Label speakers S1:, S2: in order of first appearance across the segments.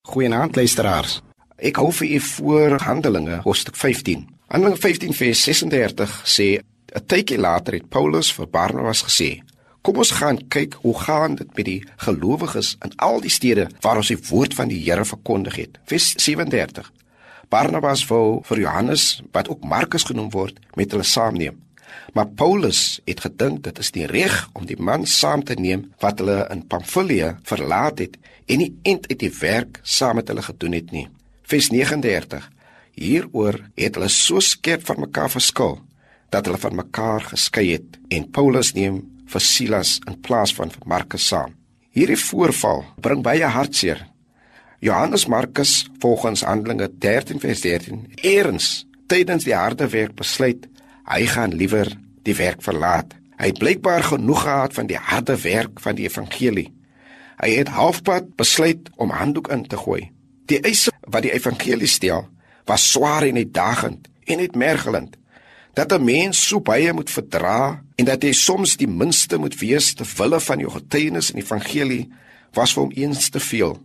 S1: Goeienaand luisteraars. Ek hou vir u voor Handelinge hoofstuk 15. Handelinge 15 vers 36 sê 'n tydjie later het Paulus vir Barnabas gesê: "Kom ons gaan kyk hoe gaan dit met die gelowiges in al die stede waar ons die woord van die Here verkondig het." Vers 37. Barnabas wou vir Johannes, wat ook Markus genoem word, met hulle saamneem. Maar Paulus het gedink dit is nie reg om die man saam te neem wat hulle in Pamfilië verlaat het en nie end uit die werk saam met hulle gedoen het nie. Vers 39. Hieroor het hulle so skerp van mekaar verskil dat hulle van mekaar geskei het en Paulus neem vir Silas in plaas van vir Markus saam. Hierdie voorval bring baie hartseer. Johannes Markus volgens Handelinge 13 vers 13 eers tydens die harde werk besluit hy gaan liewer die werk verlaat. Hy het blykbaar genoeg gehad van die harde werk van die evangelie. Hy het halfpad besluit om handdoek in te gooi. Die eise wat die evangelie stel, was swaar en uitdagend en uitmergelend. Dat 'n mens so baie moet verdra en dat hy soms die minste moet wees te wille van jou getuienis in die evangelie, was vir hom eens te veel.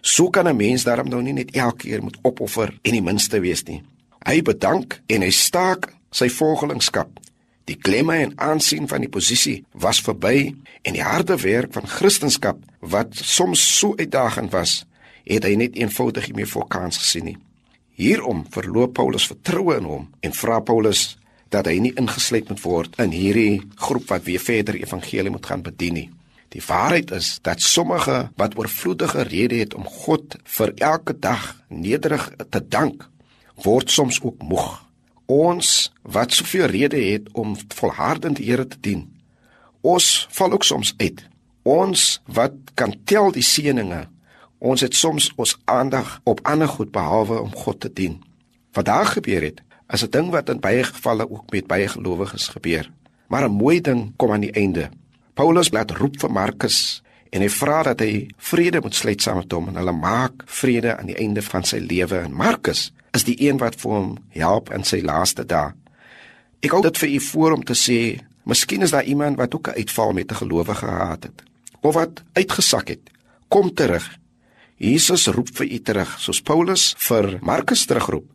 S1: So kan 'n mens daarom nou nie net elke keer moet opoffer en die minste wees nie. Hy bedank en hy staak sy volgelingskap. Die klemme en aansien van die posisie was verby en die harde werk van Christendom wat soms so uitdagend was, het hy net eenvoudig nie meer voor kans gesien nie. Hierom verloop Paulus vertroue in hom en vra Paulus dat hy nie ingesluit moet word in hierdie groep wat weer verder evangelie moet gaan bedien nie. Die waarheid is dat sommige wat oorvloedige redes het om God vir elke dag nederig te dank, word soms ook moeg ons wat soveel redes het om volhardend die Here te dien. Ons val ook soms uit. Ons wat kan tel die seëninge. Ons het soms ons aandag op ander goed behalwe om God te dien. Vandag gebeur het as 'n ding wat in baie gevalle ook met baie gelowiges gebeur. Maar 'n mooi ding kom aan die einde. Paulus laat roep vir Markus en hy vra dat hy vrede moet sluit saam met hom en hulle maak vrede aan die einde van sy lewe en Markus is die een wat vir hom help in sy laaste dae. Ek hou dit vir u voor om te sê, miskien is daar iemand wat ook 'n uitval met 'n gelowige gehad het of wat uitgesak het. Kom terug. Jesus roep vir u terug, soos Paulus vir Markus terugroep.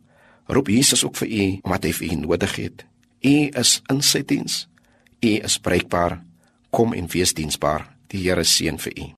S1: Roep Jesus ook vir u omdat hy vir u nodig het. U is in sy diens. U is spreekbaar. Kom en wees diensbaar. Die Here seën vir u.